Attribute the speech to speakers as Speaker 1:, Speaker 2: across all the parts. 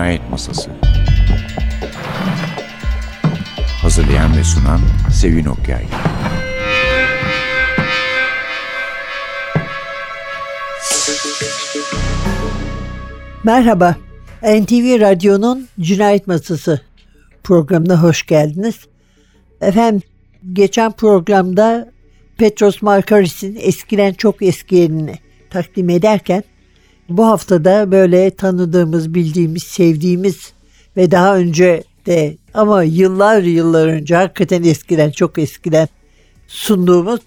Speaker 1: Cinayet Masası. Hazırlayan ve sunan Sevin Okyay.
Speaker 2: Merhaba, NTV Radyo'nun Cinayet Masası programına hoş geldiniz. Efendim, geçen programda Petros Markaris'in eskiden çok eskiyenini takdim ederken bu haftada böyle tanıdığımız, bildiğimiz, sevdiğimiz ve daha önce de ama yıllar yıllar önce hakikaten eskiden çok eskiden sunduğumuz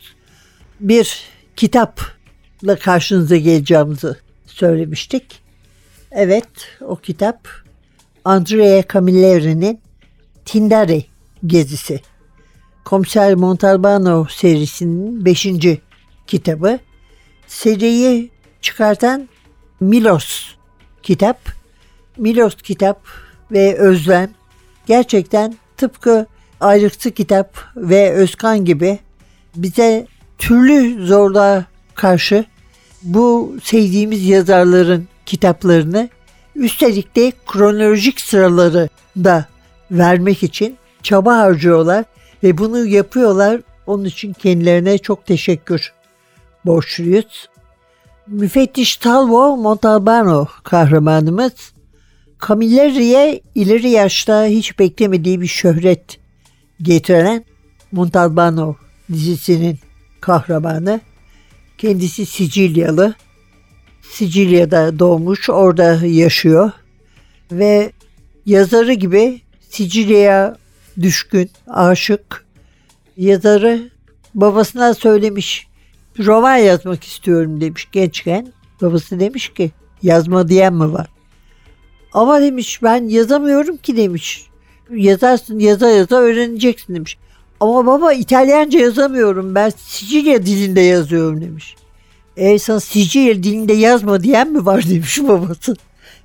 Speaker 2: bir kitapla karşınıza geleceğimizi söylemiştik. Evet o kitap Andrea Camilleri'nin Tindari gezisi. Komiser Montalbano serisinin 5. kitabı. Seriyi çıkartan Milos kitap. Milos kitap ve Özlem gerçekten tıpkı ayrıksı kitap ve Özkan gibi bize türlü zorluğa karşı bu sevdiğimiz yazarların kitaplarını üstelik de kronolojik sıraları da vermek için çaba harcıyorlar ve bunu yapıyorlar. Onun için kendilerine çok teşekkür borçluyuz. Müfettiş Talvo Montalbano kahramanımız Camilleri'ye ileri yaşta hiç beklemediği bir şöhret getiren Montalbano dizisinin kahramanı. Kendisi Sicilyalı. Sicilya'da doğmuş, orada yaşıyor ve yazarı gibi Sicilya'ya düşkün, aşık. Yazarı babasına söylemiş roman yazmak istiyorum demiş gençken. Babası demiş ki yazma diyen mi var? Ama demiş ben yazamıyorum ki demiş. Yazarsın yaza yaza öğreneceksin demiş. Ama baba İtalyanca yazamıyorum ben Sicilya dilinde yazıyorum demiş. E sen Sicilya dilinde yazma diyen mi var demiş babası.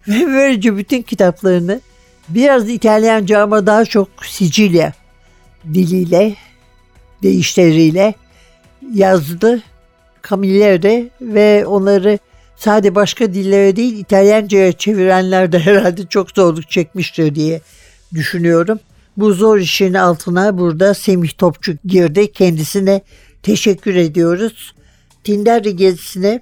Speaker 2: Ve böylece bütün kitaplarını biraz İtalyanca ama daha çok Sicilya diliyle, değişleriyle yazdı Camilleri ve onları sadece başka dillere değil İtalyanca'ya çevirenler de herhalde çok zorluk çekmiştir diye düşünüyorum. Bu zor işin altına burada Semih Topçu girdi. Kendisine teşekkür ediyoruz. Tindari gezisine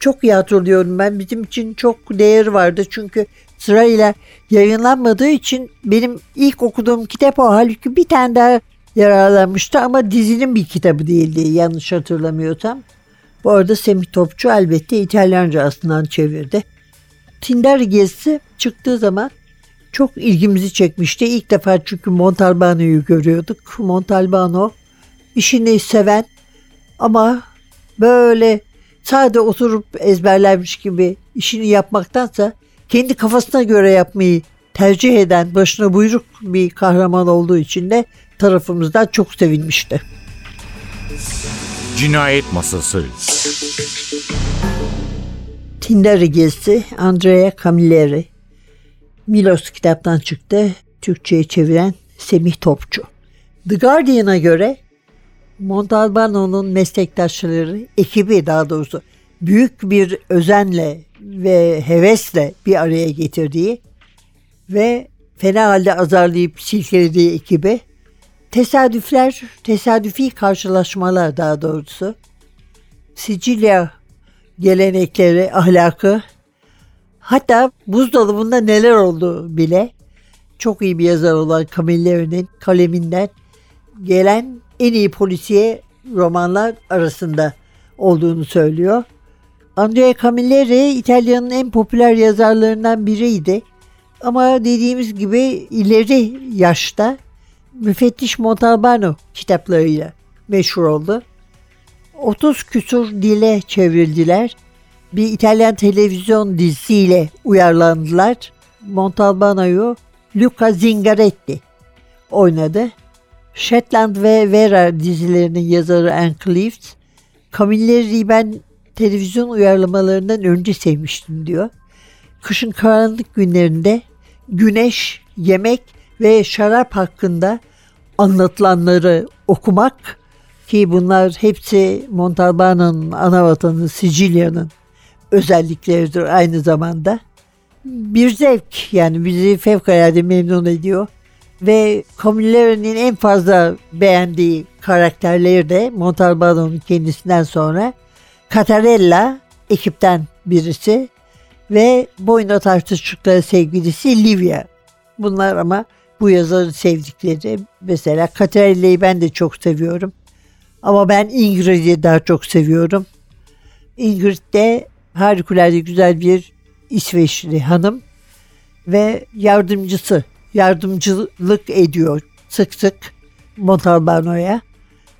Speaker 2: çok iyi hatırlıyorum ben. Bizim için çok değeri vardı. Çünkü sırayla yayınlanmadığı için benim ilk okuduğum kitap o. Halbuki bir tane daha yararlanmıştı ama dizinin bir kitabı değildi yanlış hatırlamıyorsam. Bu arada Semih Topçu elbette İtalyancasından çevirdi. Tinder gezisi çıktığı zaman çok ilgimizi çekmişti. İlk defa çünkü Montalbano'yu görüyorduk. Montalbano işini seven ama böyle sade oturup ezberlenmiş gibi işini yapmaktansa kendi kafasına göre yapmayı tercih eden başına buyruk bir kahraman olduğu için de tarafımızdan çok sevinmişti.
Speaker 1: Cinayet Masası
Speaker 2: Tinder gezisi Andrea Camilleri Milos kitaptan çıktı. Türkçe'ye çeviren Semih Topçu. The Guardian'a göre Montalbano'nun meslektaşları, ekibi daha doğrusu büyük bir özenle ve hevesle bir araya getirdiği ve fena halde azarlayıp silkelediği ekibi tesadüfler, tesadüfi karşılaşmalar daha doğrusu Sicilya gelenekleri, ahlakı hatta buzdolabında neler oldu bile çok iyi bir yazar olan Camilleri'nin kaleminden gelen en iyi polisiye romanlar arasında olduğunu söylüyor. Andrea Camilleri İtalya'nın en popüler yazarlarından biriydi. Ama dediğimiz gibi ileri yaşta Müfettiş Montalbano kitaplarıyla meşhur oldu. 30 küsur dile çevrildiler. Bir İtalyan televizyon dizisiyle uyarlandılar. Montalbano'yu Luca Zingaretti oynadı. Shetland ve Vera dizilerinin yazarı Anne Cleves, Camilleri'yi ben televizyon uyarlamalarından önce sevmiştim diyor. Kışın karanlık günlerinde güneş, yemek ve şarap hakkında anlatılanları okumak ki bunlar hepsi Montalbano'nun ana vatanı Sicilya'nın özellikleridir aynı zamanda. bir zevk yani bizi fevkalade memnun ediyor. Ve Camilleri'nin en fazla beğendiği karakterleri de Montalbano'nun kendisinden sonra Catarella ekipten birisi ve boyuna tartıştıkları sevgilisi Livia. Bunlar ama bu yazarın sevdikleri. Mesela Catarella'yı ben de çok seviyorum. Ama ben Ingrid'i daha çok seviyorum. Ingrid de harikulade güzel bir İsveçli hanım ve yardımcısı yardımcılık ediyor sık sık Montalbano'ya.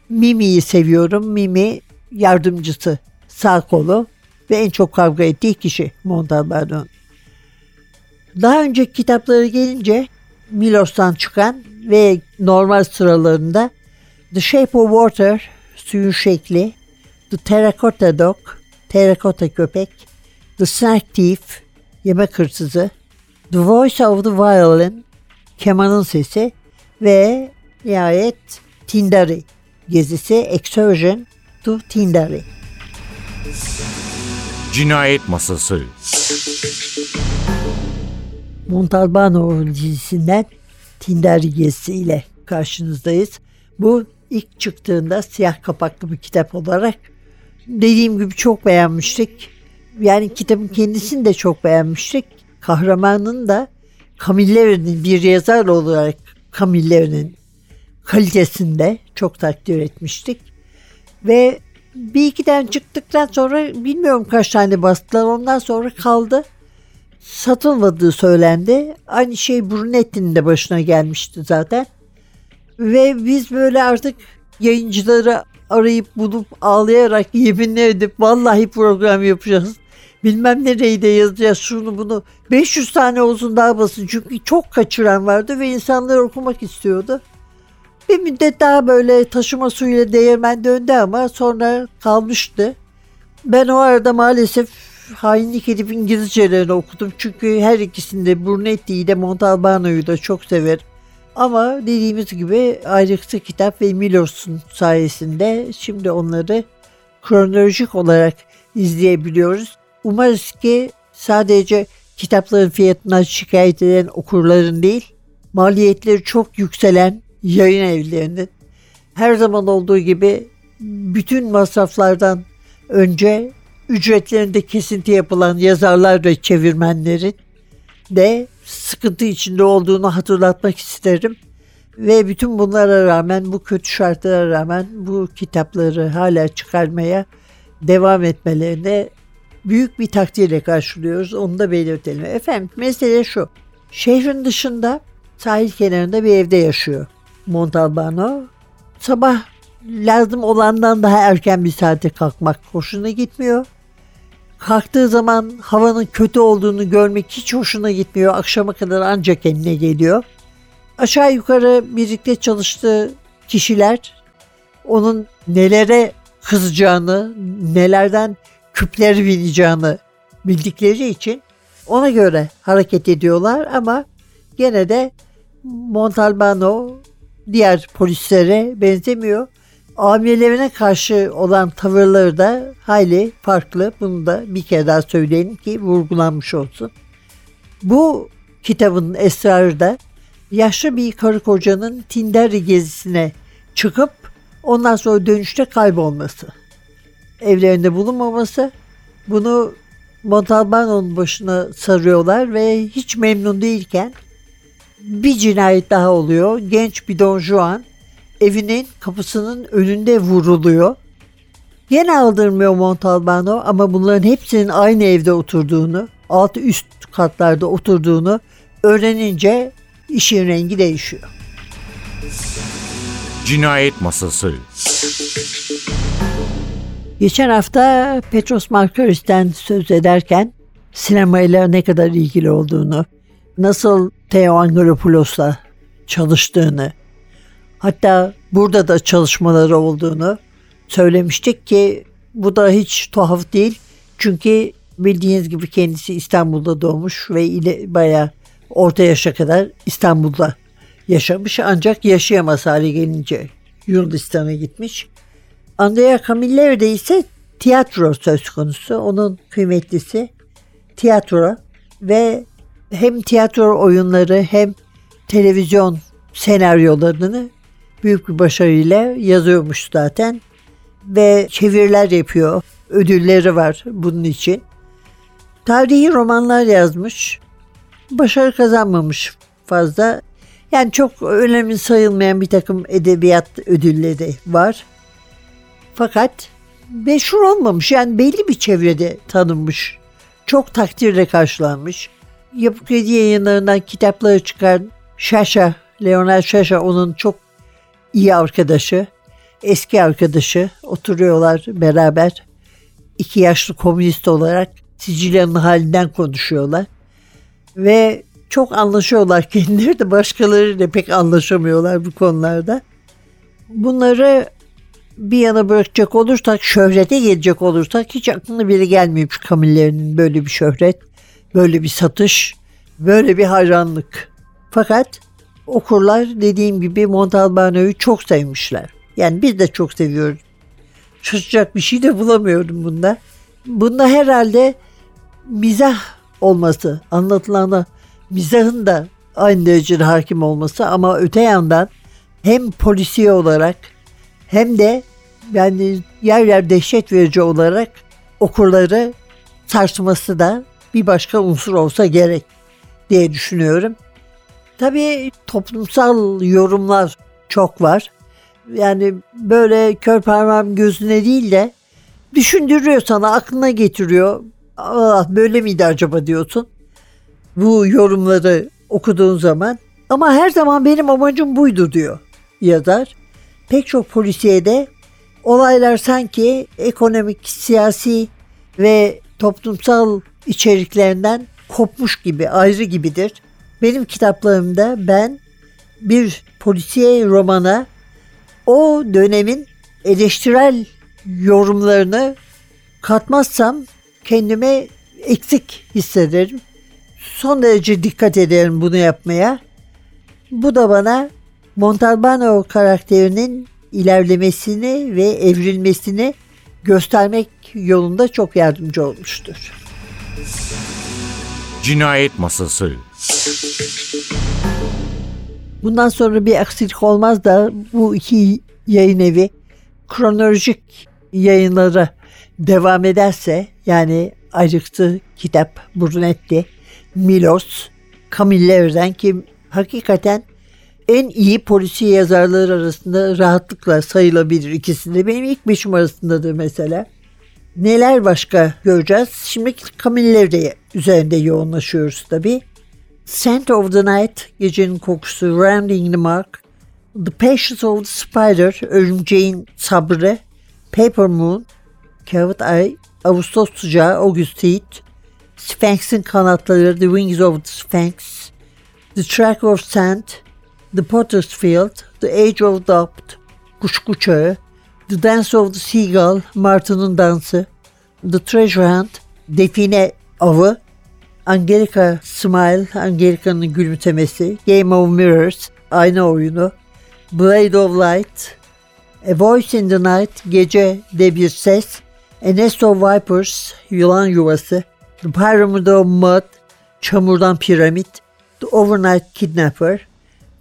Speaker 2: Mimi'yi seviyorum. Mimi yardımcısı sağ kolu ve en çok kavga ettiği kişi Montalbano'nun. Daha önceki kitapları gelince Milos'tan çıkan ve normal sıralarında The Shape of Water, suyun şekli, The Terracotta Dog, terrakotta köpek, The Snack Thief, yemek hırsızı, The Voice of the Violin, kemanın sesi ve nihayet Tindari gezisi Excursion to Tindari.
Speaker 1: Cinayet Masası
Speaker 2: Montalbano dizisinden ile karşınızdayız. Bu ilk çıktığında siyah kapaklı bir kitap olarak dediğim gibi çok beğenmiştik. Yani kitabın kendisini de çok beğenmiştik. Kahramanın da Camilleri'nin bir yazar olarak Camilleri'nin kalitesinde çok takdir etmiştik. Ve bir ikiden çıktıktan sonra bilmiyorum kaç tane bastılar ondan sonra kaldı. Satılmadığı söylendi. Aynı şey Brunetti'nin de başına gelmişti zaten. Ve biz böyle artık yayıncıları arayıp bulup ağlayarak yeminle edip vallahi program yapacağız. Bilmem nereyi de yazacağız şunu bunu. 500 tane olsun daha basın çünkü çok kaçıran vardı ve insanlar okumak istiyordu. Bir müddet daha böyle taşıma suyuyla değirmen döndü ama sonra kalmıştı. Ben o arada maalesef hainlik edip İngilizcelerini okudum. Çünkü her ikisinde Brunetti'yi de Montalbano'yu da çok severim. Ama dediğimiz gibi ayrıksı kitap ve Milos'un sayesinde şimdi onları kronolojik olarak izleyebiliyoruz. Umarız ki sadece kitapların fiyatından şikayet eden okurların değil, maliyetleri çok yükselen yayın evlerinin her zaman olduğu gibi bütün masraflardan önce ücretlerinde kesinti yapılan yazarlar ve çevirmenlerin de sıkıntı içinde olduğunu hatırlatmak isterim. Ve bütün bunlara rağmen, bu kötü şartlara rağmen bu kitapları hala çıkarmaya devam etmelerine büyük bir takdirle karşılıyoruz. Onu da belirtelim. Efendim mesele şu. Şehrin dışında sahil kenarında bir evde yaşıyor Montalbano. Sabah lazım olandan daha erken bir saate kalkmak hoşuna gitmiyor. Kalktığı zaman havanın kötü olduğunu görmek hiç hoşuna gitmiyor. Akşama kadar ancak kendine geliyor. Aşağı yukarı birlikte çalıştığı kişiler onun nelere kızacağını, nelerden küpleri bineceğini bildikleri için ona göre hareket ediyorlar ama gene de Montalbano diğer polislere benzemiyor. Amirlerine karşı olan tavırları da hayli farklı. Bunu da bir kere daha söyleyelim ki vurgulanmış olsun. Bu kitabın esrarı da yaşlı bir karı kocanın Tinder gezisine çıkıp ondan sonra dönüşte kaybolması evlerinde bulunmaması bunu Montalbano'nun başına sarıyorlar ve hiç memnun değilken bir cinayet daha oluyor. Genç bir Don Juan evinin kapısının önünde vuruluyor. Yine aldırmıyor Montalbano ama bunların hepsinin aynı evde oturduğunu, altı üst katlarda oturduğunu öğrenince işin rengi değişiyor.
Speaker 1: Cinayet Masası
Speaker 2: Geçen hafta Petros Markaris'ten söz ederken sinemayla ne kadar ilgili olduğunu, nasıl Theo Angelopoulos'la çalıştığını, hatta burada da çalışmaları olduğunu söylemiştik ki bu da hiç tuhaf değil. Çünkü bildiğiniz gibi kendisi İstanbul'da doğmuş ve ile bayağı orta yaşa kadar İstanbul'da yaşamış ancak yaşayamaz hale gelince Yunanistan'a gitmiş. Andrea Camilleri'de ise tiyatro söz konusu. Onun kıymetlisi tiyatro ve hem tiyatro oyunları hem televizyon senaryolarını büyük bir başarıyla yazıyormuş zaten ve çeviriler yapıyor. Ödülleri var bunun için. Tarihi romanlar yazmış. Başarı kazanmamış fazla. Yani çok önemli sayılmayan bir takım edebiyat ödülleri var. Fakat meşhur olmamış. Yani belli bir çevrede tanınmış. Çok takdirle karşılanmış. Yapı Kredi yayınlarından kitapları çıkan Şaşa, Leonel Şaşa onun çok iyi arkadaşı. Eski arkadaşı. Oturuyorlar beraber. İki yaşlı komünist olarak Sicilya'nın halinden konuşuyorlar. Ve çok anlaşıyorlar kendileri de başkalarıyla pek anlaşamıyorlar bu konularda. Bunları bir yana bırakacak olursak, şöhrete gelecek olursak hiç aklına biri gelmiyor Kamillerinin böyle bir şöhret, böyle bir satış, böyle bir hayranlık. Fakat okurlar dediğim gibi Montalbano'yu çok sevmişler. Yani biz de çok seviyoruz. Şaşacak bir şey de bulamıyorum bunda. Bunda herhalde mizah olması, anlatılana mizahın da aynı derecede hakim olması ama öte yandan hem polisiye olarak hem de yani yer yer dehşet verici olarak okurları sarsması da bir başka unsur olsa gerek diye düşünüyorum. Tabii toplumsal yorumlar çok var. Yani böyle kör parmağım gözüne değil de düşündürüyor sana, aklına getiriyor. Aa, böyle miydi acaba diyorsun. Bu yorumları okuduğun zaman. Ama her zaman benim amacım buydu diyor yazar. Pek çok polisiyede olaylar sanki ekonomik, siyasi ve toplumsal içeriklerinden kopmuş gibi, ayrı gibidir. Benim kitaplarımda ben bir polisiye romana o dönemin eleştirel yorumlarını katmazsam kendime eksik hissederim. Son derece dikkat ederim bunu yapmaya. Bu da bana Montalbano karakterinin ilerlemesini ve evrilmesini göstermek yolunda çok yardımcı olmuştur.
Speaker 1: Cinayet Masası
Speaker 2: Bundan sonra bir aksilik olmaz da bu iki yayın evi kronolojik yayınlara devam ederse yani Ayrıktı kitap Brunetti, Milos, Camiller'den ki hakikaten en iyi polisi yazarları arasında rahatlıkla sayılabilir ikisi de. Benim ilk beşim arasındadır mesela. Neler başka göreceğiz? Şimdi Camilleri üzerinde yoğunlaşıyoruz tabii. Scent of the Night, Gecenin Kokusu, Rounding the Mark, The Patience of the Spider, Örümceğin Sabrı, Paper Moon, Kağıt Ay, Ağustos Sıcağı, August Heat, Sphinx'in Kanatları, The Wings of the Sphinx, The Track of Sand, The Potter's Field, The Age of Doubt, Kuşku Çağı, The Dance of the Seagull, Martı'nın Dansı, The Treasure Hunt, Define Avı, Angelica Smile, Angelica'nın gülümsemesi, Game of Mirrors, Ayna Oyunu, Blade of Light, A Voice in the Night, Gecede Bir Ses, A Nest of Vipers, Yılan Yuvası, The Pyramid of Mud, Çamurdan Piramit, The Overnight Kidnapper,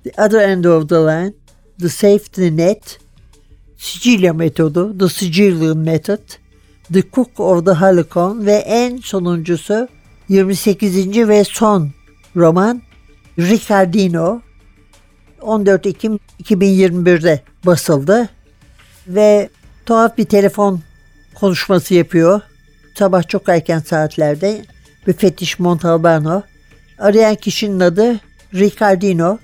Speaker 2: The Other End of the Line, The Safety Net, Sicilya Metodu, The Sicilian Method, The Cook of the Helicon ve en sonuncusu 28. ve son roman Ricardino 14 Ekim 2021'de basıldı ve tuhaf bir telefon konuşması yapıyor. Sabah çok erken saatlerde müfettiş Montalbano. Arayan kişinin adı Ricardino.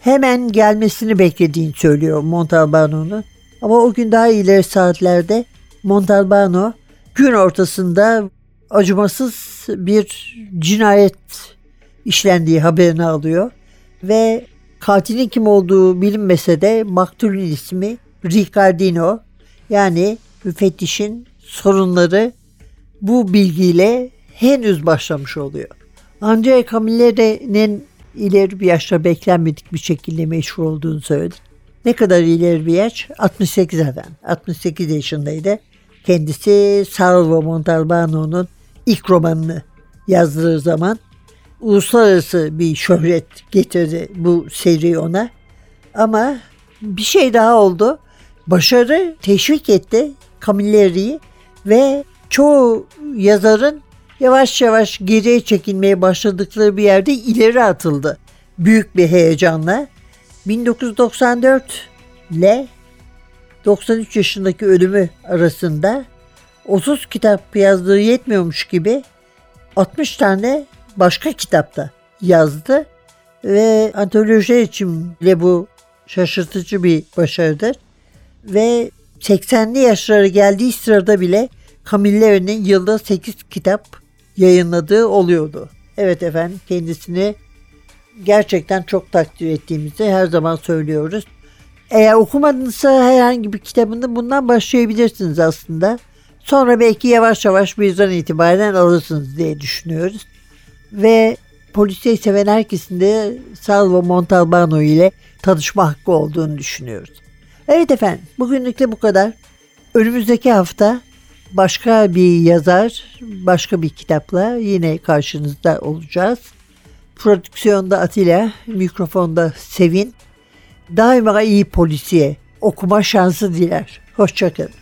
Speaker 2: Hemen gelmesini beklediğini söylüyor Montalbano'nun. Ama o gün daha ileri saatlerde Montalbano gün ortasında acımasız bir cinayet işlendiği haberini alıyor ve katilin kim olduğu bilinmese de maktulün ismi Ricardino yani müfettişin sorunları bu bilgiyle henüz başlamış oluyor. Ancak Camille'nin ileri bir yaşta beklenmedik bir şekilde meşhur olduğunu söyledi. Ne kadar ileri bir yaş? 68 adam. 68 yaşındaydı. Kendisi Salvo Montalbano'nun ilk romanını yazdığı zaman uluslararası bir şöhret getirdi bu seri ona. Ama bir şey daha oldu. Başarı teşvik etti Camilleri'yi ve çoğu yazarın yavaş yavaş geriye çekilmeye başladıkları bir yerde ileri atıldı. Büyük bir heyecanla. 1994 ile 93 yaşındaki ölümü arasında 30 kitap yazdığı yetmiyormuş gibi 60 tane başka kitapta yazdı ve antoloji için bile bu şaşırtıcı bir başarıdır. Ve 80'li yaşları geldiği sırada bile Camilleri'nin yılda 8 kitap yayınladığı oluyordu. Evet efendim kendisini gerçekten çok takdir ettiğimizi her zaman söylüyoruz. Eğer okumadınızsa herhangi bir kitabında bundan başlayabilirsiniz aslında. Sonra belki yavaş yavaş bir yüzden itibaren alırsınız diye düşünüyoruz. Ve polisiye seven herkesin de Salvo Montalbano ile tanışma hakkı olduğunu düşünüyoruz. Evet efendim bugünlük de bu kadar. Önümüzdeki hafta başka bir yazar, başka bir kitapla yine karşınızda olacağız. Prodüksiyonda Atilla, mikrofonda Sevin. Daima iyi polisiye okuma şansı diler. Hoşçakalın.